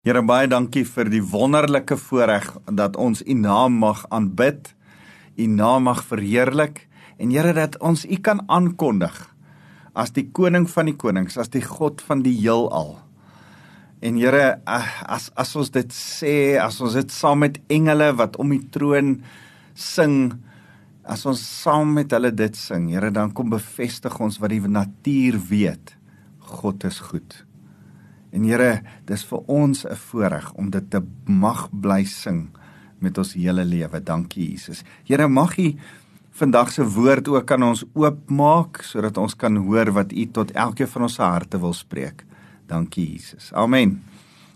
Here baie dankie vir die wonderlike voorreg dat ons U naam mag aanbid. U naam mag verheerlik en Here dat ons U kan aankondig as die koning van die konings, as die God van die heelal. En Here, as as ons dit sê, as ons dit saam met engele wat om die troon sing, as ons saam met hulle dit sing, Here, dan kom bevestig ons wat die natuur weet. God is goed. En Here, dis vir ons 'n voorreg om dit te mag bly sing met ons hele lewe. Dankie Jesus. Here, mag U vandag se woord ook aan ons oopmaak sodat ons kan hoor wat U tot elkeen van ons harte wil spreek. Dankie Jesus. Amen.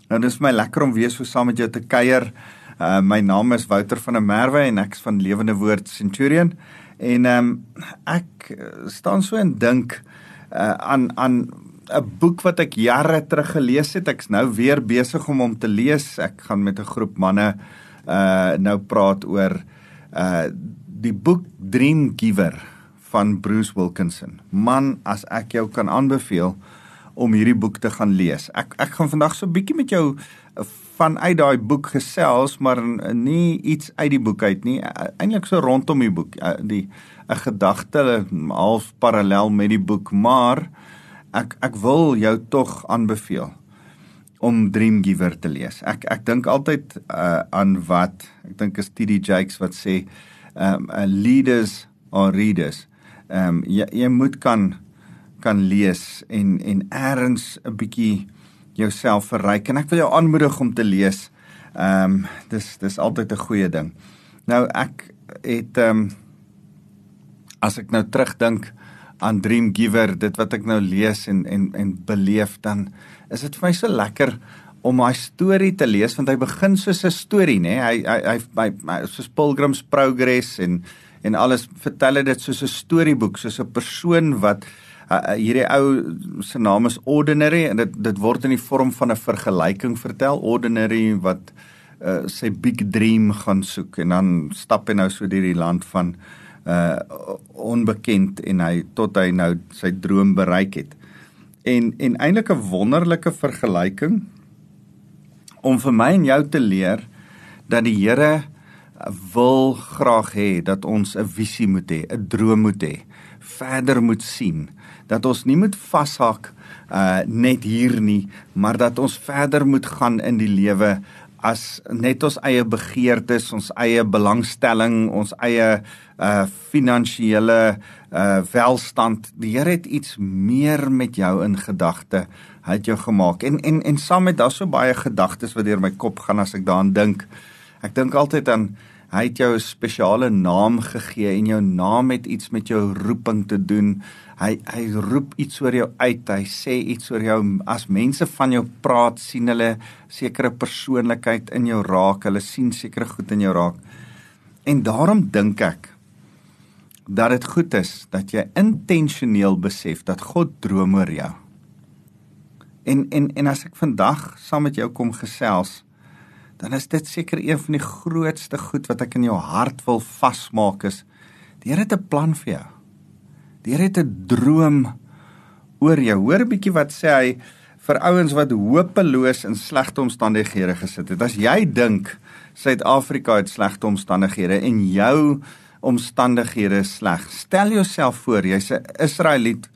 Nou dis vir my lekker om weer so saam met jou te kuier. Uh my naam is Wouter van der Merwe en ek is van Lewende Woord Centurion. En ehm um, ek staan so en dink uh aan aan 'n boek wat ek jare terug gelees het. Ek's nou weer besig om hom te lees. Ek gaan met 'n groep manne uh nou praat oor uh die boek Dream Giver van Bruce Wilkinson. Man, as ek jou kan aanbeveel om hierdie boek te gaan lees. Ek ek gaan vandag so 'n bietjie met jou vanuit daai boek gesels, maar nie iets uit die boek uit nie. Eintlik so rondom die boek, die 'n gedagte half parallel met die boek, maar uh ek ek wil jou tog aanbeveel om Dream Giver te lees. Ek ek dink altyd uh, aan wat ek dink is TD Jakes wat sê um uh, leaders or readers. Um jy, jy moet kan kan lees en en eers 'n bietjie jouself verryk en ek wil jou aanmoedig om te lees. Um dis dis altyd 'n goeie ding. Nou ek het um as ek nou terugdink aan Dream Giver, dit wat ek nou lees en en en beleef dan is dit vir my so lekker om my storie te lees want hy begin soos 'n storie nê. Hy hy hy hy soos Pilgrim's Progress en en alles vertel dit soos 'n storieboek, soos 'n persoon wat uh, hierdie ou se naam is Ordinary en dit dit word in die vorm van 'n vergelyking vertel. Ordinary wat uh, sy big dream gaan soek en dan stap hy nou so deur die land van uh onbekend en hy tot hy nou sy droom bereik het. En en eintlik 'n wonderlike vergelyking om vir my en jou te leer dat die Here wil graag hê dat ons 'n visie moet hê, 'n droom moet hê, verder moet sien, dat ons nie moet vashak uh net hier nie, maar dat ons verder moet gaan in die lewe as net ons eie begeertes, ons eie belangstelling, ons eie uh finansiële uh welstand. Die Here het iets meer met jou in gedagte. Hy het jou gemaak. En en en saam met daar so baie gedagtes wat deur my kop gaan as ek daaraan dink. Ek dink altyd aan hy het jou 'n spesiale naam gegee en jou naam het iets met jou roeping te doen. Hy hy roep iets oor jou uit. Hy sê iets oor jou. As mense van jou praat, sien hulle sekere persoonlikheid in jou raak. Hulle sien sekere goed in jou raak. En daarom dink ek dat dit goed is dat jy intentioneel besef dat God droom oor jou. En en en as ek vandag saam met jou kom gesels, dan is dit seker een van die grootste goed wat ek in jou hart wil vasmaak is die Here het 'n plan vir jou. Die Here het 'n droom oor jou. Hoor bietjie wat sê hy vir ouens wat hopeloos in slegte omstandighede gesit het. As jy dink Suid-Afrika het slegte omstandighede en jou omstandighede sleg. Stel jouself voor jy's 'n Israeliet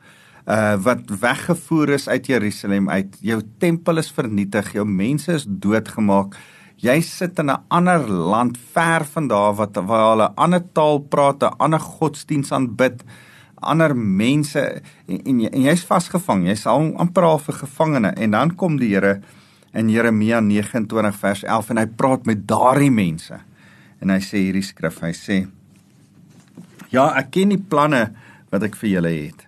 uh wat weggevoer is uit Jerusalem uit. Jou tempel is vernietig, jou mense is doodgemaak. Jy sit in 'n ander land ver van daar wat waar hulle 'n ander taal praat, 'n ander godsdiens aanbid, ander mense en en, en jy's vasgevang. Jy's amper al 'n gevangene en dan kom die Here in Jeremia 29 vers 11 en hy praat met daardie mense. En hy sê hierdie skrif, hy sê Ja, ek ken die planne wat ek vir julle het.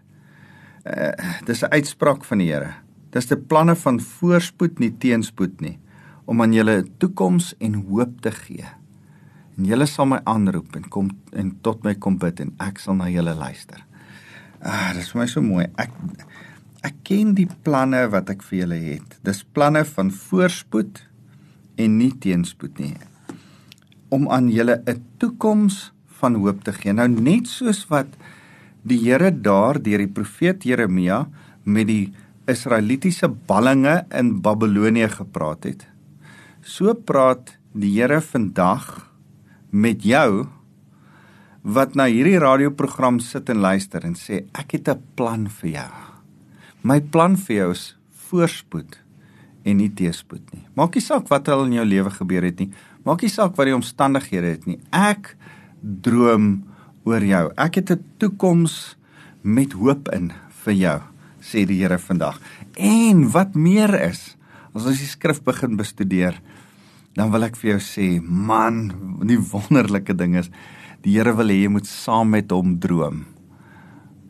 Uh dis 'n uitspraak van die Here. Dis die planne van voorspoed nie teenspoed nie om aan julle 'n toekoms en hoop te gee. En julle sal my aanroep en kom en tot my kom bid en ek sal na julle luister. Ah, dis vir my so mooi. Ek ek ken die planne wat ek vir julle het. Dis planne van voorspoed en nie teenspoed nie. Om aan julle 'n toekoms van hoop te gee. Nou net soos wat die Here daar deur die profeet Jeremia met die Israelitiese ballinge in Babelonie gepraat het, So praat die Here vandag met jou wat na hierdie radioprogram sit en luister en sê ek het 'n plan vir jou. My plan vir jou is voorspoed en nie teëspoed nie. Maak nie saak wat al in jou lewe gebeur het nie. Maak nie saak wat die omstandighede het nie. Ek droom oor jou. Ek het 'n toekoms met hoop in vir jou, sê die Here vandag. En wat meer is, as ons die skrif begin bestudeer, dan wil ek vir jou sê, man, die wonderlike ding is Die Here wil hê jy moet saam met hom droom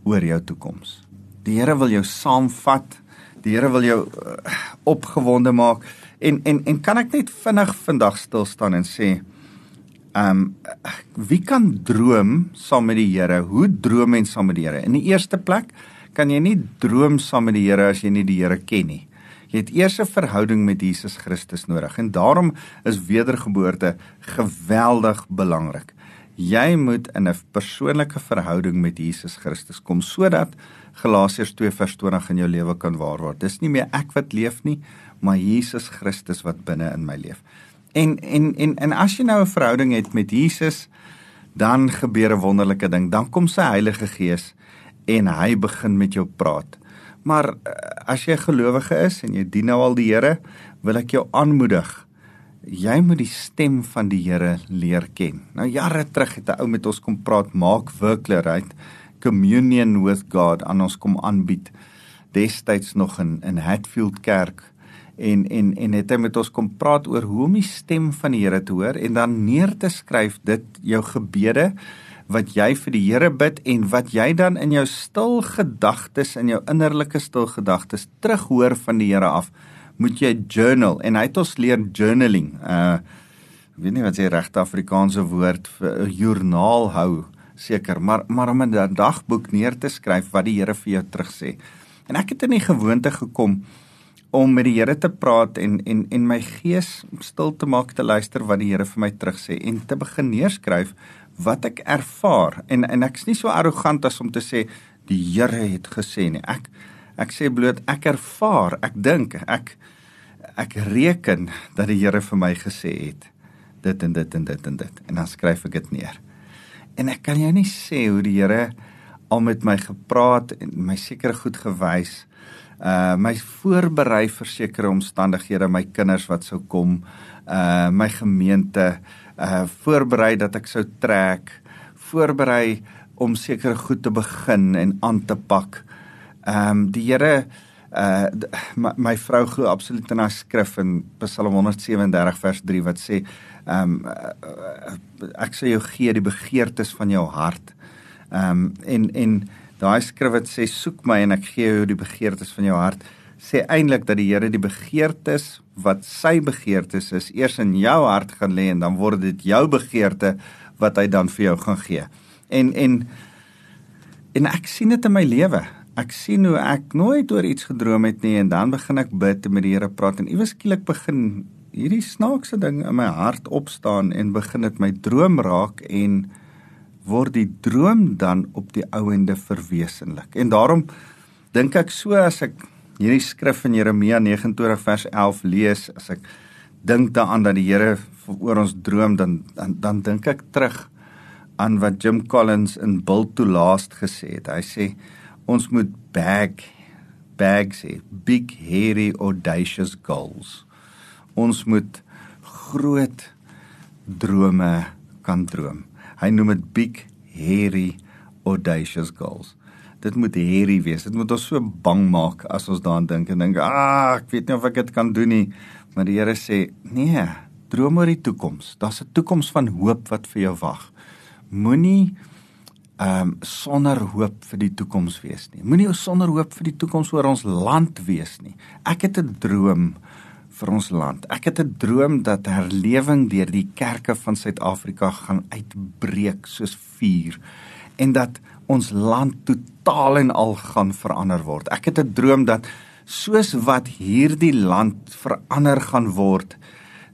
oor jou toekoms. Die Here wil jou saamvat. Die Here wil jou uh, opgewonde maak. En en en kan ek net vinnig vandag stil staan en sê ehm um, wie kan droom saam met die Here? Hoe droom mens saam met die Here? In die eerste plek kan jy nie droom saam met die Here as jy nie die Here ken nie. Jy het eers 'n verhouding met Jesus Christus nodig en daarom is wedergeboorte geweldig belangrik. Jy moet in 'n persoonlike verhouding met Jesus Christus kom sodat Galasiërs 2:20 in jou lewe kan waar word. Dis nie meer ek wat leef nie, maar Jesus Christus wat binne in my leef. En en en en as jy nou 'n verhouding het met Jesus, dan gebeur 'n wonderlike ding. Dan kom sy Heilige Gees en hy begin met jou praat. Maar eh, as jy 'n gelowige is en jy dien nou al die Here, wil ek jou aanmoedig jy moet die stem van die Here leer ken. Nou jare terug het 'n ou met ons kom praat, maak werklik right communion with God aan ons kom aanbied. Destyds nog in in Hatfield Kerk. En en en het hy met ons kom praat oor hoe om die stem van die Here te hoor en dan neer te skryf dit jou gebede wat jy vir die Here bid en wat jy dan in jou stil gedagtes in jou innerlike stil gedagtes terughoor van die Here af moet jy journal en hy het ons leer journaling. Uh ek weet nie wat se regte Afrikaanse woord vir 'n joernaal hou seker, maar maar om 'n dagboek neer te skryf wat die Here vir jou terugsê. En ek het in die gewoonte gekom om met die Here te praat en en en my gees stil te maak te luister wat die Here vir my terugsê en te begin neerskryf wat ek ervaar. En en ek's nie so arrogant as om te sê die Here het gesê nie. Ek ek sê bloot ek ervaar, ek dink, ek ek reken dat die Here vir my gesê het dit en dit en dit en dit en dan skryf ek dit neer. En ek kan jou nie sê hoe die Here al met my gepraat en my seker goed gewys. Uh my voorberei vir sekere omstandighede, my kinders wat sou kom, uh my gemeente, uh voorberei dat ek sou trek, voorberei om sekere goed te begin en aan te pak. Ehm um, die Here uh my, my vrou glo absoluut in haar skrif in Psalm 137 vers 3 wat sê ehm um, uh, ek sê jou gee die begeertes van jou hart. Ehm um, en en daai skrif wat sê soek my en ek gee jou die begeertes van jou hart sê eintlik dat die Here die begeertes wat sy begeertes is eers in jou hart gaan lê en dan word dit jou begeerte wat hy dan vir jou gaan gee. En en en ek sien dit in my lewe ek sien hoe ek nooit oor iets gedroom het nie en dan begin ek bid en met die Here praat en iewes skielik begin hierdie snaakse ding in my hart opstaan en begin dit my droom raak en word die droom dan op die ouende verwesenlik. En daarom dink ek so as ek hierdie skrif in Jeremia 29 vers 11 lees, as ek dink daaraan dat die Here oor ons droom dan dan, dan dink ek terug aan wat Jim Collins in Build to Last gesê het. Hy sê ons moet bag bags hê, big hairy audacious goals. Ons moet groot drome kan droom. Hy noem dit big hairy audacious goals. Dit moet hairy wees. Dit moet ons so bang maak as ons daaraan dink en dink, "Ag, ek weet nie of ek dit kan doen nie." Maar die Here sê, "Nee, droom oor die toekoms. Daar's 'n toekoms van hoop wat vir jou wag. Moenie ehm um, sonder hoop vir die toekoms wees nie. Moenie sonder hoop vir die toekoms oor ons land wees nie. Ek het 'n droom vir ons land. Ek het 'n droom dat herlewing deur die kerke van Suid-Afrika gaan uitbreek soos vuur en dat ons land totaal en al gaan verander word. Ek het 'n droom dat soos wat hierdie land verander gaan word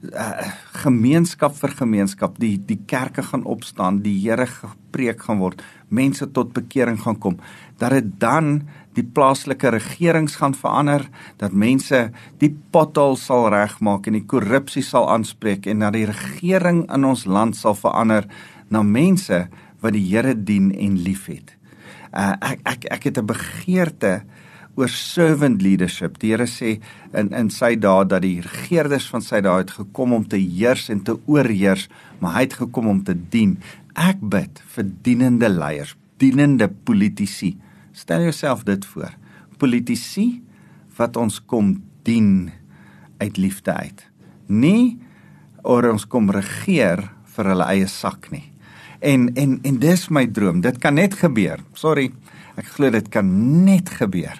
uh, gemeenskap vir gemeenskap die die kerke gaan opstaan die Here gepreek gaan word mense tot bekering gaan kom dat dit dan die plaaslike regerings gaan verander dat mense die pothol sal regmaak en die korrupsie sal aanspreek en dat die regering in ons land sal verander na mense wat die Here dien en liefhet. Uh, ek ek ek het 'n begeerte oor servant leadership. Die Here sê in in sy dae dat die regerders van sy dae het gekom om te heers en te oorheers, maar hy het gekom om te dien. Ek bid vir dienende leiers, dienende politici. Stel jouself dit voor. Politici wat ons kom dien uit liefde uit. Nie oor ons kom regeer vir hulle eie sak nie. En en en dis my droom. Dit kan net gebeur. Sorry. Ek glo dit kan net gebeur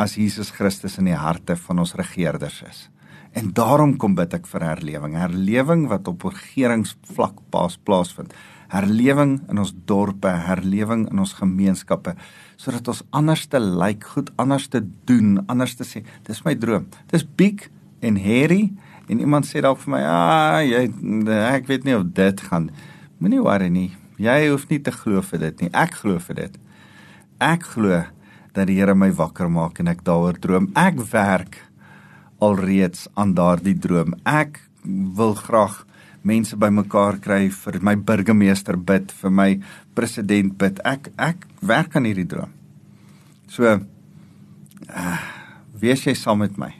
as Jesus Christus in die harte van ons regerders is. En daarom kom bid ek vir herlewing, herlewing wat op regeringsvlak pas plaasvind. Herlewing in ons dorpe, herlewing in ons gemeenskappe sodat ons anders te lyk, like, goed anders te doen, anders te sê. Dis my droom. Dis big en hairy en iemand sê dalk vir my, "Ah, jy ek weet nie of dit gaan Moenie worry nie. Jy hoef nie te glo vir dit nie. Ek glo vir dit. Ek glo dat die Here my wakker maak en ek daaroor droom. Ek werk alreeds aan daardie droom. Ek wil graag mense bymekaar kry vir my burgemeester bid, vir my president bid. Ek ek werk aan hierdie droom. So uh, wees jy saam met my.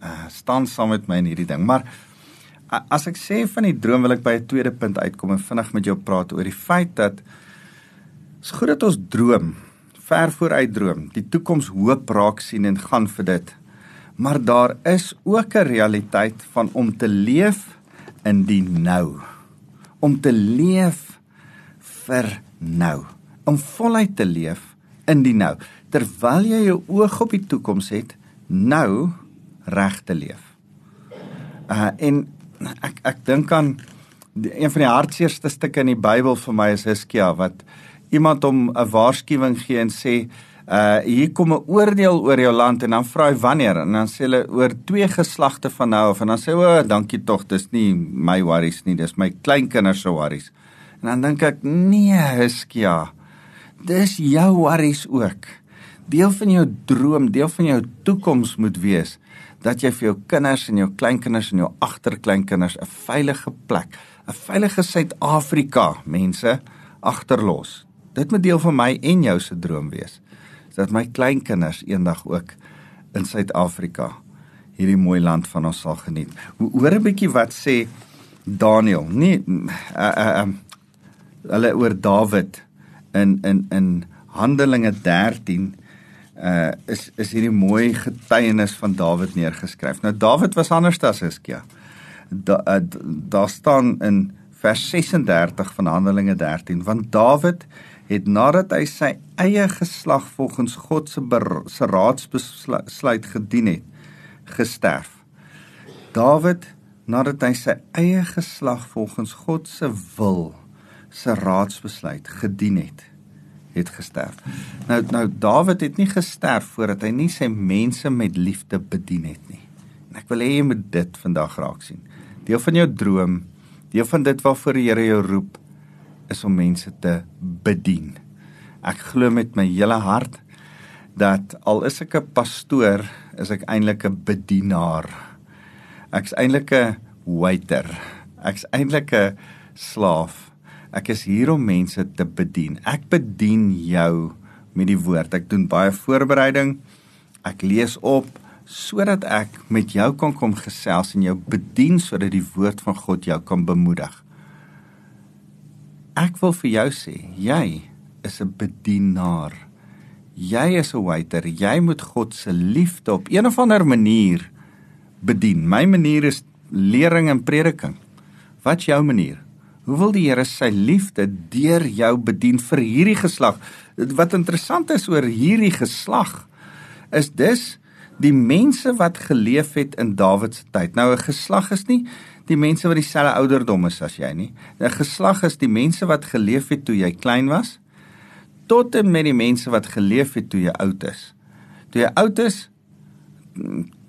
Uh, staan saam met my in hierdie ding. Maar uh, as ek sê van die droom wil ek by 'n tweede punt uitkom en vinnig met jou praat oor die feit dat is goed dat ons droom ver vooruit droom, die toekoms hoop raak sien en gaan vir dit. Maar daar is ook 'n realiteit van om te leef in die nou. Om te leef vir nou. Om voluit te leef in die nou terwyl jy jou oog op die toekoms het, nou reg te leef. Uh en ek ek dink aan die, een van die hartseerste stukke in die Bybel vir my is Hiskia wat iemand hom 'n waarskuwing gee en sê uh hier kom 'n oordeel oor jou land en dan vra hy wanneer? En dan sê hulle oor twee geslagte van nou af. En dan sê o oh, dankie tog dis nie my worries nie dis my kleinkinders se worries. En dan dink ek nee Hiskia dis jou worries ook. Deel van jou droom deel van jou toekoms moet wees dat jy vir jou kinders en jou kleinkinders en jou agterkleinkinders 'n veilige plek 'n veilige Suid-Afrika mense agterlos Dit moet deel van my en jou se droom wees. Dat my kleinkinders eendag ook in Suid-Afrika hierdie mooi land van ons sal geniet. Hoor 'n bietjie wat sê Daniel, nie uh uh um hulle oor Dawid in in in Handelinge 13 uh is is hierdie mooi getuienis van Dawid neergeskryf. Nou Dawid was anders as Hiskia. Daar da, da staan in vers 36 van Handelinge 13 want Dawid het nadat hy sy eie geslag volgens God se se raadsbesluit gedien het, gesterf. Dawid nadat hy sy eie geslag volgens God se wil, se raadsbesluit gedien het, het gesterf. Nou nou Dawid het nie gesterf voordat hy nie sy mense met liefde bedien het nie. En ek wil hê jy moet dit vandag raak sien. Deel van jou droom, deel van dit waarvoor die Here jou roep, is om mense te bedien. Ek glo met my hele hart dat al is ek 'n pastoor, is ek eintlik 'n bedienaar. Ek's eintlik 'n waiter. Ek's eintlik 'n slaaf. Ek is hier om mense te bedien. Ek bedien jou met die woord. Ek doen baie voorbereiding. Ek lees op sodat ek met jou kan kom gesels en jou bedien sodat die woord van God jou kan bemoedig. Ek wil vir jou sê, jy is 'n bedienaar. Jy is 'n waiter. Jy moet God se liefde op een of ander manier bedien. My manier is lering en prediking. Wat's jou manier? Hoe wil die Here sy liefde deur jou bedien vir hierdie geslag? Wat interessant is oor hierdie geslag is dis die mense wat geleef het in Dawid se tyd. Nou 'n geslag is nie die mense wat dieselfde ouderdom is as jy nie. 'n Geslag is die mense wat geleef het toe jy klein was tot en met die mense wat geleef het toe jy oud is. Toe jy oud is,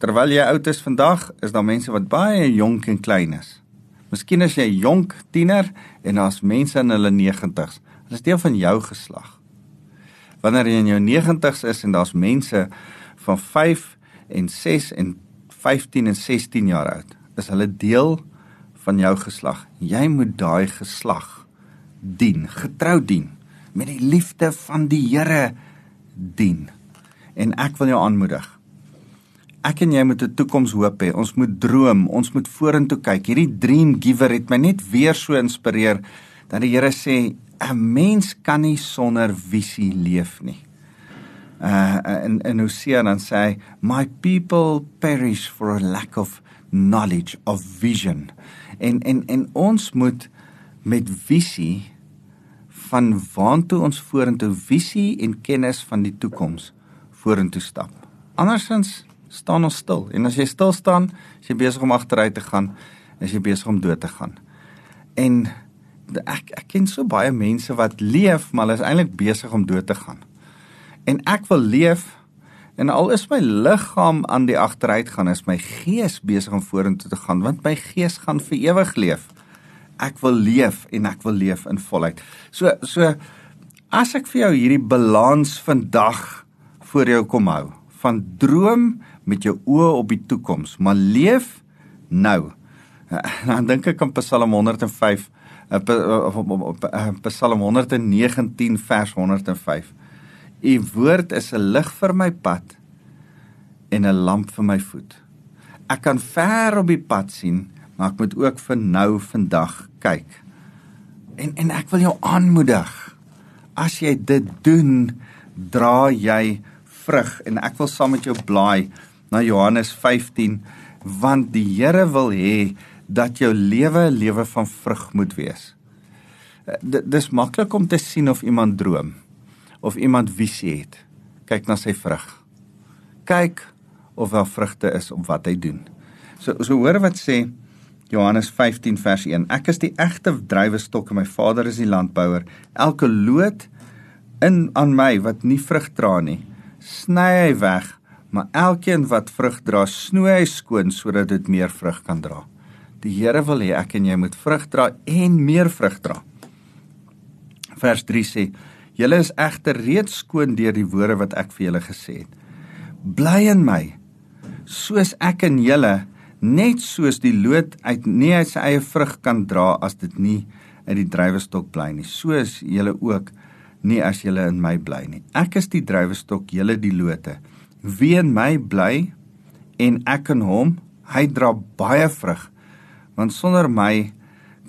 terwyl jy oud is vandag, is daar mense wat baie jonk en klein is. Miskien is jy jonk tiener en daar's mense in hulle 90's. Hulle is deel van jou geslag. Wanneer jy in jou 90's is en daar's mense van 5 en 6 en 15 en 16 jaar oud, is hulle deel van jou geslag. Jy moet daai geslag dien, getrou dien, met die liefde van die Here dien. En ek wil jou aanmoedig. Ek en jy moet 'n toekomshoop hê. Ons moet droom, ons moet vorentoe kyk. Hierdie dream giver het my net weer so inspireer dat die Here sê 'n mens kan nie sonder visie leef nie. Uh en en Hosea dan sê my people perish for a lack of knowledge of vision. En en en ons moet met visie van waantoe ons vorentoe visie en kennis van die toekoms vorentoe stap. Andersins staan ons stil. En as jy stil staan, is jy besig om agteruit te gaan, is jy besig om dood te gaan. En ek ek ken so baie mense wat leef, maar hulle is eintlik besig om dood te gaan. En ek wil leef en al is my liggaam aan die agteruit gaan, is my gees besig om vorentoe te gaan, want my gees gaan vir ewig leef. Ek wil leef en ek wil leef in volheid. So so as ek vir jou hierdie balans vandag voor jou kom hou van droom met jou oë op die toekoms, maar leef nou. Dan dink ek aan Psalm 105 Psalm 119 vers 105. U woord is 'n lig vir my pad en 'n lamp vir my voet. Ek kan ver op die pad sien, maar ek moet ook vir nou vandag kyk. En en ek wil jou aanmoedig. As jy dit doen, dra jy vrug en ek wil saam met jou blaai na Johannes 15 want die Here wil hê dat jou lewe 'n lewe van vrug moet wees. Eh, D dis maklik om te sien of iemand droom of iemand visie het. Kyk na sy vrug. Kyk of daar vrugte is op wat hy doen. So so hoor wat sê Johannes 15 vers 1. Ek is die egte druiwestok en my Vader is die landbouer. Elke loot in aan my wat nie vrug dra nie, sny hy weg, maar elkeen wat vrug dra, snoei hy skoon sodat dit meer vrug kan dra. Die Here wil hê ek en jy moet vrug dra en meer vrug dra. Vers 3 sê: "Julle is egter reeds skoon deur die woorde wat ek vir julle gesê het. Bly in my, soos ek in julle, net soos die loot uit nie uit sy eie vrug kan dra as dit nie uit die druiwestok bly nie. Soos julle ook nie as julle in my bly nie. Ek is die druiwestok, julle die lote. Wie in my bly en ek in hom, hy dra baie vrug want sonder my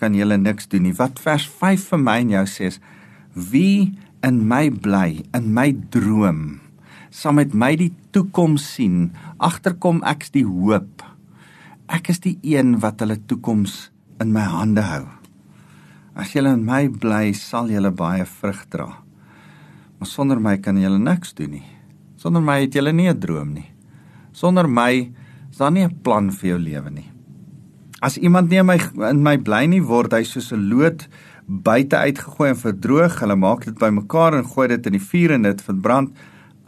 kan julle niks doen nie. Wat vers 5 vir my en jou sê is wie in my bly, in my droom, saam met my die toekoms sien, agterkom ek's die hoop. Ek is die een wat hulle toekoms in my hande hou. As julle in my bly, sal julle baie vrug dra. Maar sonder my kan julle niks doen nie. Sonder my het julle nie 'n droom nie. Sonder my is daar nie 'n plan vir jou lewe nie. As iemand nie in my in my bly nie word hy soos 'n loot buite uitgegooi en verdroog. Hulle maak dit bymekaar en gooi dit in die vuur en dit verbrand.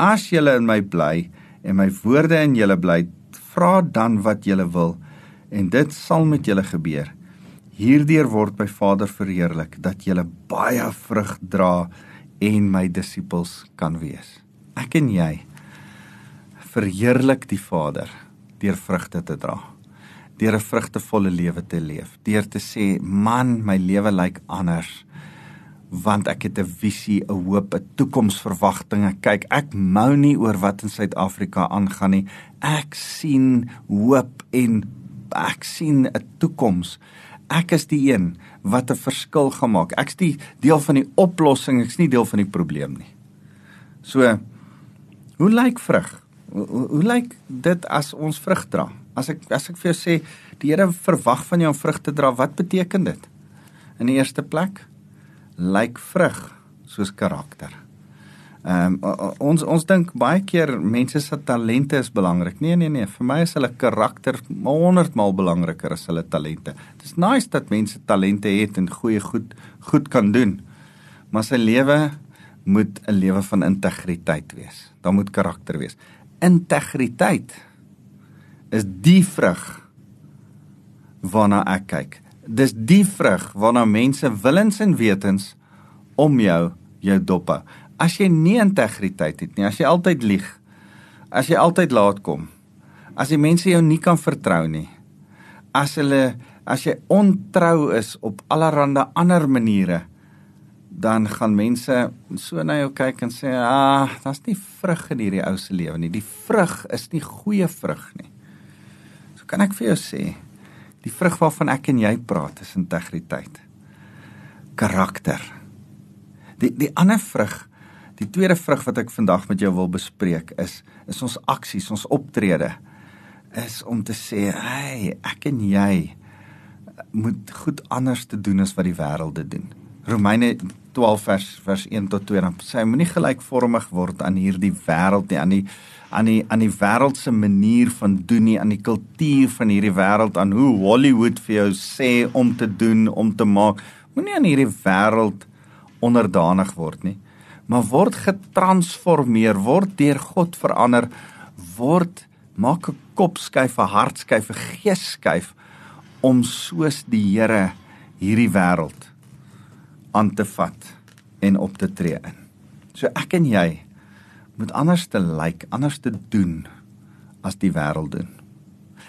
As julle in my bly en my woorde in julle bly, vra dan wat julle wil en dit sal met julle gebeur. Hierdeur word my Vader verheerlik dat julle baie vrug dra en my disippels kan wees. Ek en jy verheerlik die Vader deur vrugte te dra deur 'n vrugtevolle lewe te leef, deur te sê, "Man, my lewe lyk anders." want ek het 'n visie, 'n hoop, 'n toekomsverwagtinge. Kyk, ek mou nie oor wat in Suid-Afrika aangaan nie. Ek sien hoop en ek sien 'n toekoms. Ek is die een wat 'n verskil gemaak. Ek's die deel van die oplossing, ek's nie deel van die probleem nie. So, hoe lyk vrug? Hoe, hoe, hoe lyk dit as ons vrug dra? As ek as ek vir jou sê die Here verwag van jou om vrug te dra, wat beteken dit? In die eerste plek lyk vrug soos karakter. Ehm um, ons ons dink baie keer mense se talente is belangrik. Nee nee nee, vir my is hulle karakter 100 maal belangriker as hulle talente. Dit is nice dat mense talente het en goeie goed goed kan doen. Maar sy lewe moet 'n lewe van integriteit wees. Daar moet karakter wees. Integriteit is die vrug waarna ek kyk. Dis die vrug waarna mense willens en wetens om jou jou dop. As jy nie integriteit het nie, as jy altyd lieg, as jy altyd laat kom, as die mense jou nie kan vertrou nie, as hulle as jy ontrou is op allerlei ander maniere, dan gaan mense so na jou kyk en sê, "Ah, daar's nie vrug in hierdie ou se lewe nie. Die vrug is nie goeie vrug nie." Kan ek vir jou sê, die vrug waarvan ek en jy praat is integriteit. Karakter. Die die ander vrug, die tweede vrug wat ek vandag met jou wil bespreek is is ons aksies, ons optrede is om te sê, "Hey, ek en jy moet goed anders te doen as wat die wêreld dit doen." Romeine 12 vers vers 1 tot 2 dan sê hy moenie gelykvormig word aan hierdie wêreld nie aan die aan die aan die wêreld se manier van doen nie aan die kultuur van hierdie wêreld aan hoe Hollywood vir jou sê om te doen om te maak. Moenie aan hierdie wêreld onderdanig word nie maar word getransformeer word deur God verander word maak 'n kop skuif 'n hart skuif 'n gees skuif om soos die Here hierdie wêreld aan te vat en op te tree in. So ek en jy moet anders te lyk, like, anders te doen as die wêreld doen.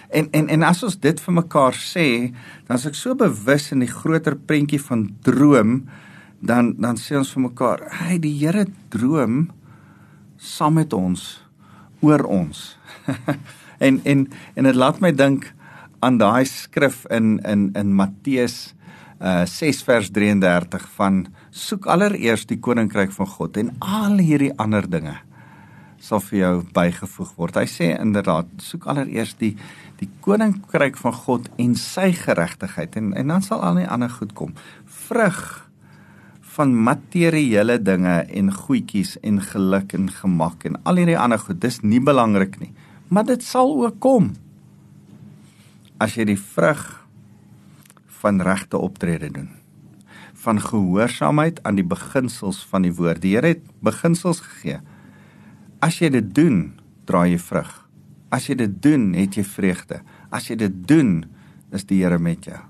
En en en as ons dit vir mekaar sê, dan as ek so bewus in die groter prentjie van droom, dan dan sê ons vir mekaar, hey, die Here droom saam met ons oor ons. en en en dit laat my dink aan daai skrif in in in Matteus uh 6 vers 33 van soek allereers die koninkryk van God en al hierdie ander dinge sal vir jou bygevoeg word. Hy sê inderdaad, soek allereers die die koninkryk van God en sy geregtigheid en en dan sal al die ander goed kom. Vrug van materiële dinge en goedjies en geluk en gemak en al hierdie ander goed, dis nie belangrik nie, maar dit sal ook kom. As jy die vrug van regte optrede doen. Van gehoorsaamheid aan die beginsels van die woord. Die Here het beginsels gegee. As jy dit doen, dra jy vrug. As jy dit doen, het jy vreugde. As jy dit doen, is die Here met jou.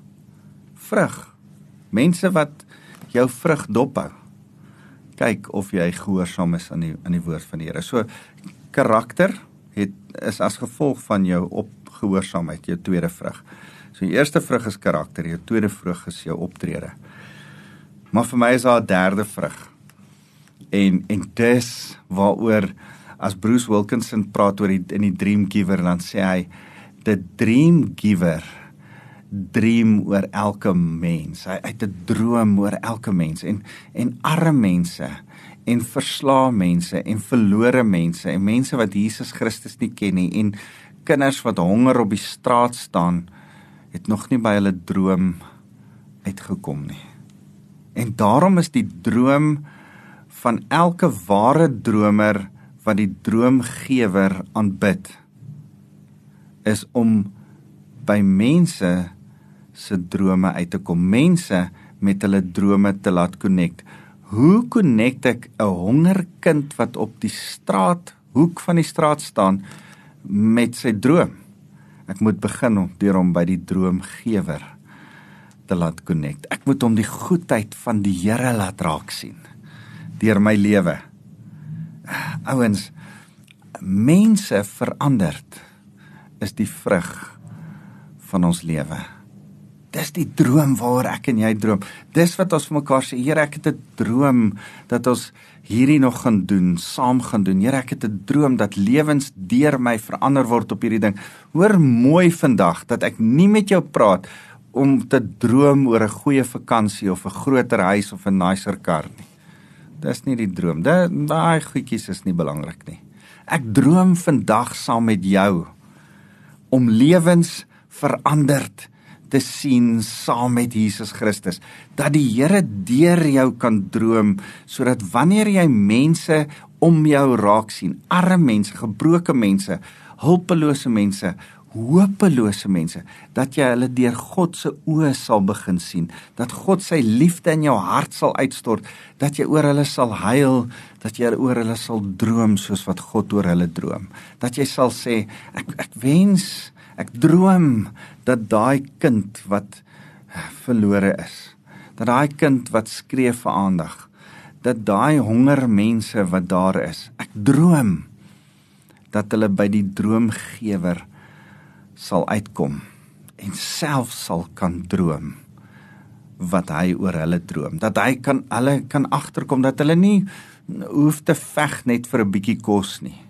Vrug. Mense wat jou vrug dophou. Kyk of jy gehoorsaam is aan die aan die woord van die Here. So karakter het is as gevolg van jou opgehoorsaamheid, jou tweede vrug. So die eerste vrug is karakter, jou tweede vrug is jou optrede. Maar vir my is daar 'n derde vrug. En en dis waaroor as Bruce Wilkinson praat oor die in die dream giver dan sê hy the dream giver dream oor elke mens. Hy het 'n droom oor elke mens en en arme mense en verslae mense en verlore mense en mense wat Jesus Christus nie ken nie en kinders wat honger op die straat staan het nog nie by hulle droom uitgekom nie. En daarom is die droom van elke ware dromer wat die droomgewer aanbid is om by mense se drome uit te kom. Mense met hulle drome te laat connect. Hoe connect ek 'n hongerkind wat op die straat hoek van die straat staan met sy droom? Ek moet begin om deur hom by die droomgewer te laat connect. Ek moet hom die goedheid van die Here laat raak sien deur my lewe. Ouens, mense veranderd is die vrug van ons lewe. Dis die droom waaroor ek en jy droom. Dis wat ons vir mekaar sê, Here, ek het 'n droom dat ons hierdie nog gaan doen, saam gaan doen. Here, ek het 'n droom dat lewens deur my verander word op hierdie ding. Hoor mooi vandag dat ek nie met jou praat om te droom oor 'n goeie vakansie of 'n groter huis of 'n nicer kar nie. Dis nie die droom. Daai goedjies is nie belangrik nie. Ek droom vandag saam met jou om lewens veranderd te sien saam met Jesus Christus dat die Here deur jou kan droom sodat wanneer jy mense om jou raak sien arme mense gebroke mense hulpelose mense hopelose mense dat jy hulle deur God se oë sal begin sien dat God sy liefde in jou hart sal uitstort dat jy oor hulle sal huil dat jy oor hulle sal droom soos wat God oor hulle droom. Dat jy sal sê ek ek wens Ek droom dat daai kind wat verlore is, dat daai kind wat skree vir aandag, dat daai honger mense wat daar is, ek droom dat hulle by die droomgewer sal uitkom en self sal kan droom wat hy oor hulle droom. Dat hy kan hulle kan agterkom dat hulle nie hoef te veg net vir 'n bietjie kos nie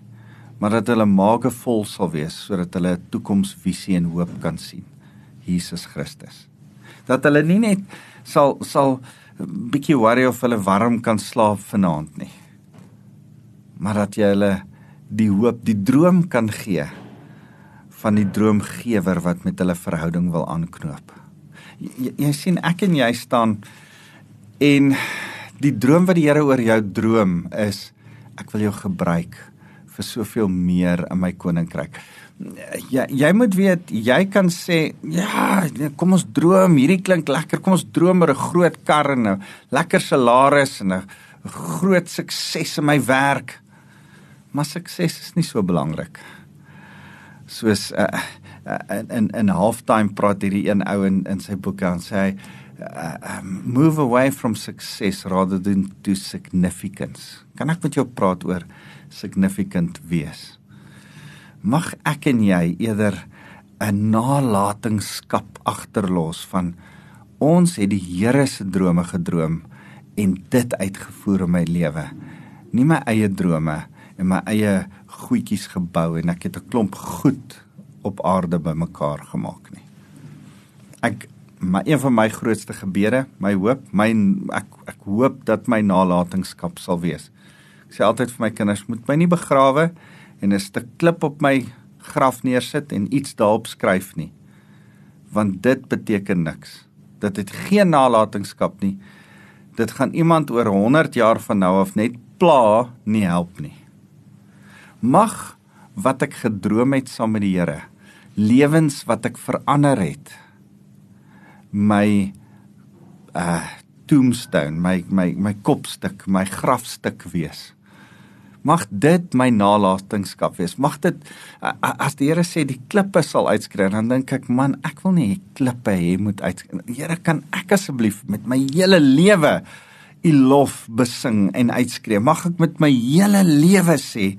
maar dat hulle maage vol sal wees sodat hulle 'n toekomsvisie en hoop kan sien. Jesus Christus. Dat hulle nie net sal sal bietjie worry of hulle warm kan slaap vanaand nie. Maar dat jy hulle die hoop die droom kan gee van die droomgewer wat met hulle verhouding wil aanknoop. Jy, jy sien ek en jy staan en die droom wat die Here oor jou droom is ek wil jou gebruik vir soveel meer in my koninkryk. Jy jy moet weet jy kan sê ja, kom ons droom, hierdie klink lekker. Kom ons droom oor 'n groot kar en 'n lekker salaris en 'n groot sukses in my werk. Maar sukses is nie so belangrik. Soos uh, uh, in in halftime praat hierdie een ou in in sy boek en sê hy uh, um, move away from success rather than to significance. Kan ek met jou praat oor significant wees? Mag ek en jy eerder 'n nalatenskap agterlos van ons het die Here se drome gedroom en dit uitgevoer in my lewe. Nie my eie drome en my eie goedjies gebou en ek het 'n klomp goed op aarde bymekaar gemaak nie. Ek maar een van my grootste gebede, my hoop, my ek ek hoop dat my nalatenskap sal wees. Sê altyd vir my kinders, moet my nie begrawe en 'n stuk klip op my graf neersit en iets daarop skryf nie. Want dit beteken niks. Dit het geen nalatenskap nie. Dit gaan iemand oor 100 jaar van nou af net pla nie help nie. Mag wat ek gedroom het saam met die Here lewens wat ek verander het my uh tombstone my my my kopstuk my grafstuk wees mag dit my nalatenskap wees. Mag dit as die Here sê die klippe sal uitskree dan dink ek man ek wil nie klippe hê moet uit Here kan ek asseblief met my hele lewe u lof besing en uitskree mag ek met my hele lewe sê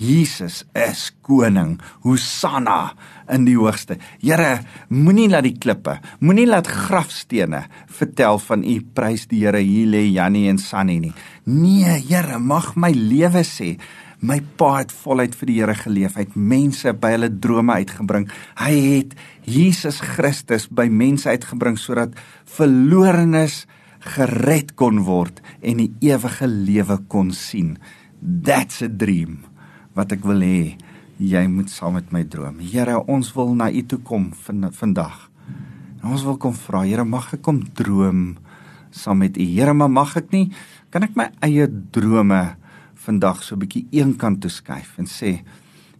Jesus is koning. Hosanna in die hoogste. Here, moenie laat die klippe, moenie laat grafstene vertel van u prys die Here hier lê Jannie en Sunny nie. Nee, Here, mag my lewe sê My pa het voluit vir die Here geleef. Hy het mense by hulle drome uitgebring. Hy het Jesus Christus by mense uitgebring sodat verlorenes gered kon word en die ewige lewe kon sien. That's a dream wat ek wil hê jy moet saam met my droom. Here, ons wil na U toe kom van vandag. Ons wil kom vra, Here, mag ek kom droom saam met U. Here, maar mag ek nie kan ek my eie drome vandag so 'n bietjie eenkant toe skuif en sê,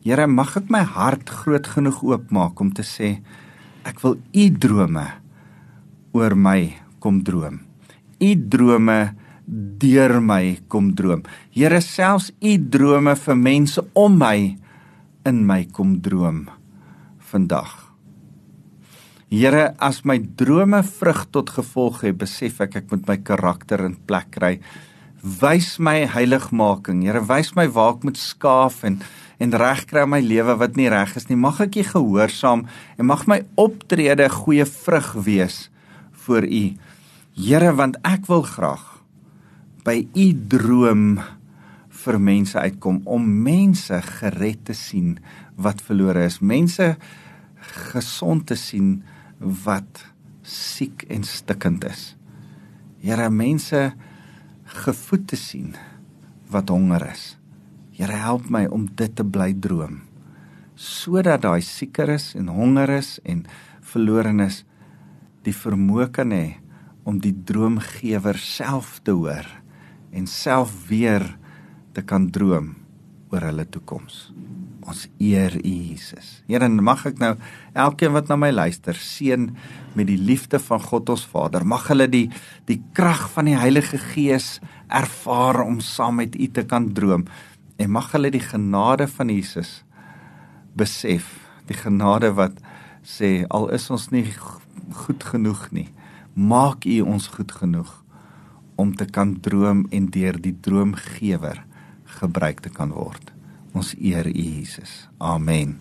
Here, mag ek my hart groot genoeg oopmaak om te sê ek wil U drome oor my kom droom. U drome deur my kom droom. Here selfs u drome vir mense om my in my kom droom vandag. Here, as my drome vrug tot gevolg het, besef ek ek moet my karakter in plek kry. Wys my heiligmaking. Here, wys my waar ek moet skaaf en en regkry my lewe wat nie reg is nie. Mag ek U gehoorsaam en mag my optrede goeie vrug wees vir U. Here, want ek wil graag by u droom vir mense uitkom om mense gered te sien wat verlore is, mense gesond te sien wat siek en stikkend is. Here, mense gevoed te sien wat honger is. Here, help my om dit te bly droom sodat daai siekeres en hongeres en verlorenes die vermoë kan hê om die droomgewer self te hoor en self weer te kan droom oor hulle toekoms. Ons eer U Jesus. Here, mag ek nou elkeen wat na my luister seën met die liefde van God ons Vader. Mag hulle die die krag van die Heilige Gees ervaar om saam met U te kan droom en mag hulle die genade van Jesus besef Die genade wat sê al is ons nie goed genoeg nie, maak U ons goed genoeg om te kan droom en deur die droomgewer gebruik te kan word. Ons eer U Jesus. Amen.